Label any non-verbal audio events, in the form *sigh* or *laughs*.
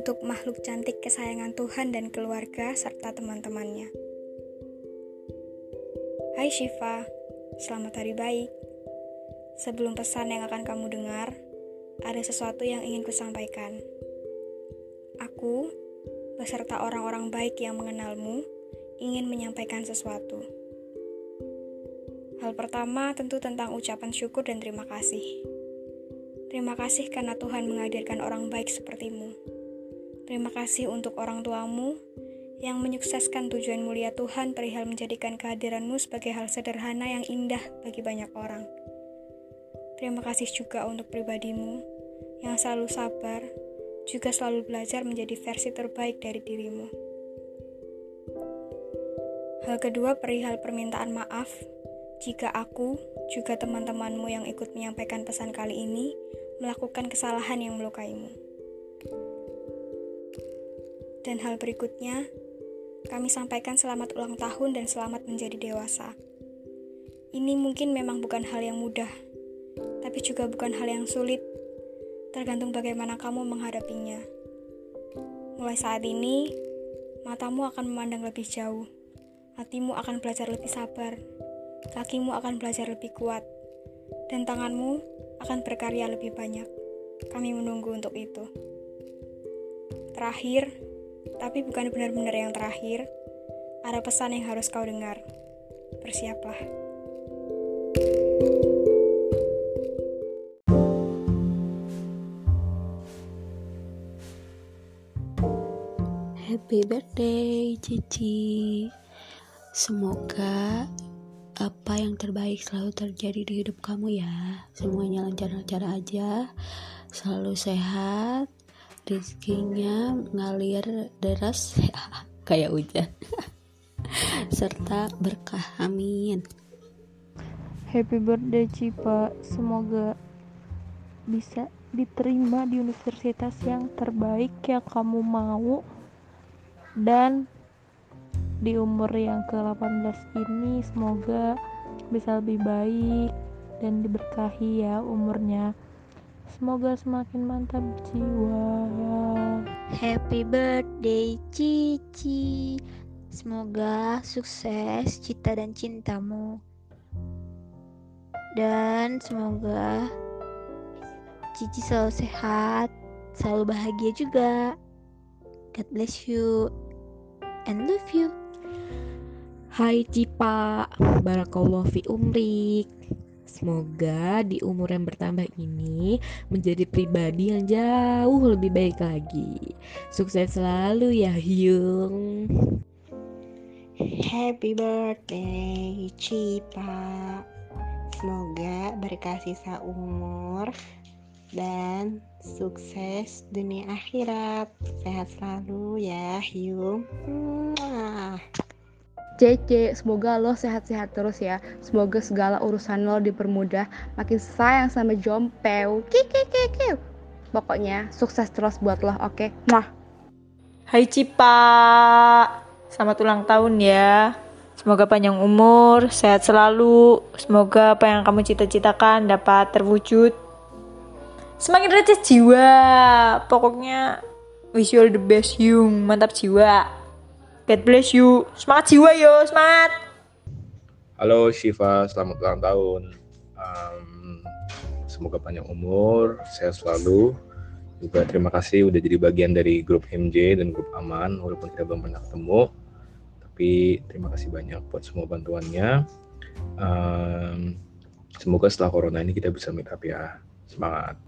untuk makhluk cantik kesayangan Tuhan dan keluarga serta teman-temannya. Hai Shiva, selamat hari baik. Sebelum pesan yang akan kamu dengar, ada sesuatu yang ingin kusampaikan. Aku, beserta orang-orang baik yang mengenalmu, ingin menyampaikan sesuatu. Hal pertama tentu tentang ucapan syukur dan terima kasih. Terima kasih karena Tuhan menghadirkan orang baik sepertimu. Terima kasih untuk orang tuamu yang menyukseskan tujuan mulia Tuhan perihal menjadikan kehadiranmu sebagai hal sederhana yang indah bagi banyak orang. Terima kasih juga untuk pribadimu yang selalu sabar, juga selalu belajar menjadi versi terbaik dari dirimu. Hal kedua perihal permintaan maaf jika aku, juga teman-temanmu yang ikut menyampaikan pesan kali ini, melakukan kesalahan yang melukaimu. Dan hal berikutnya, kami sampaikan selamat ulang tahun dan selamat menjadi dewasa. Ini mungkin memang bukan hal yang mudah, tapi juga bukan hal yang sulit, tergantung bagaimana kamu menghadapinya. Mulai saat ini, matamu akan memandang lebih jauh, hatimu akan belajar lebih sabar, kakimu akan belajar lebih kuat, dan tanganmu akan berkarya lebih banyak. Kami menunggu untuk itu. Terakhir, tapi bukan benar-benar yang terakhir, ada pesan yang harus kau dengar. Bersiaplah. Happy birthday, Cici. Semoga apa yang terbaik selalu terjadi di hidup kamu ya semuanya lancar-lancar aja selalu sehat rezekinya ngalir deras. *laughs* Kayak hujan. *laughs* Serta berkah amin. Happy birthday Cipa. Semoga bisa diterima di universitas yang terbaik yang kamu mau. Dan di umur yang ke-18 ini semoga bisa lebih baik dan diberkahi ya umurnya semoga semakin mantap jiwa ya. Happy birthday Cici. Semoga sukses cita dan cintamu. Dan semoga Cici selalu sehat selalu bahagia juga. God bless you and love you. Hai Cipa, Barakallah fi umrik. Semoga di umur yang bertambah ini menjadi pribadi yang jauh lebih baik lagi. Sukses selalu ya Hyung. Happy birthday Cipa. Semoga berkah sisa umur dan sukses dunia akhirat. Sehat selalu ya Hyung. Mwah. Cece, semoga lo sehat-sehat terus ya. Semoga segala urusan lo dipermudah, makin sayang sama Jompeu. Kiki Pokoknya sukses terus buat lo, oke? Okay? Hai Cipa, selamat ulang tahun ya. Semoga panjang umur, sehat selalu. Semoga apa yang kamu cita-citakan dapat terwujud. Semakin receh jiwa. Pokoknya all the best, Yung. Mantap jiwa. God bless you. Semangat jiwa yo, semangat. Halo Shiva, selamat ulang tahun. Um, semoga panjang umur, sehat selalu. Juga terima kasih udah jadi bagian dari grup MJ dan grup Aman, walaupun kita belum pernah ketemu. Tapi terima kasih banyak buat semua bantuannya. Um, semoga setelah corona ini kita bisa meet up ya. Semangat.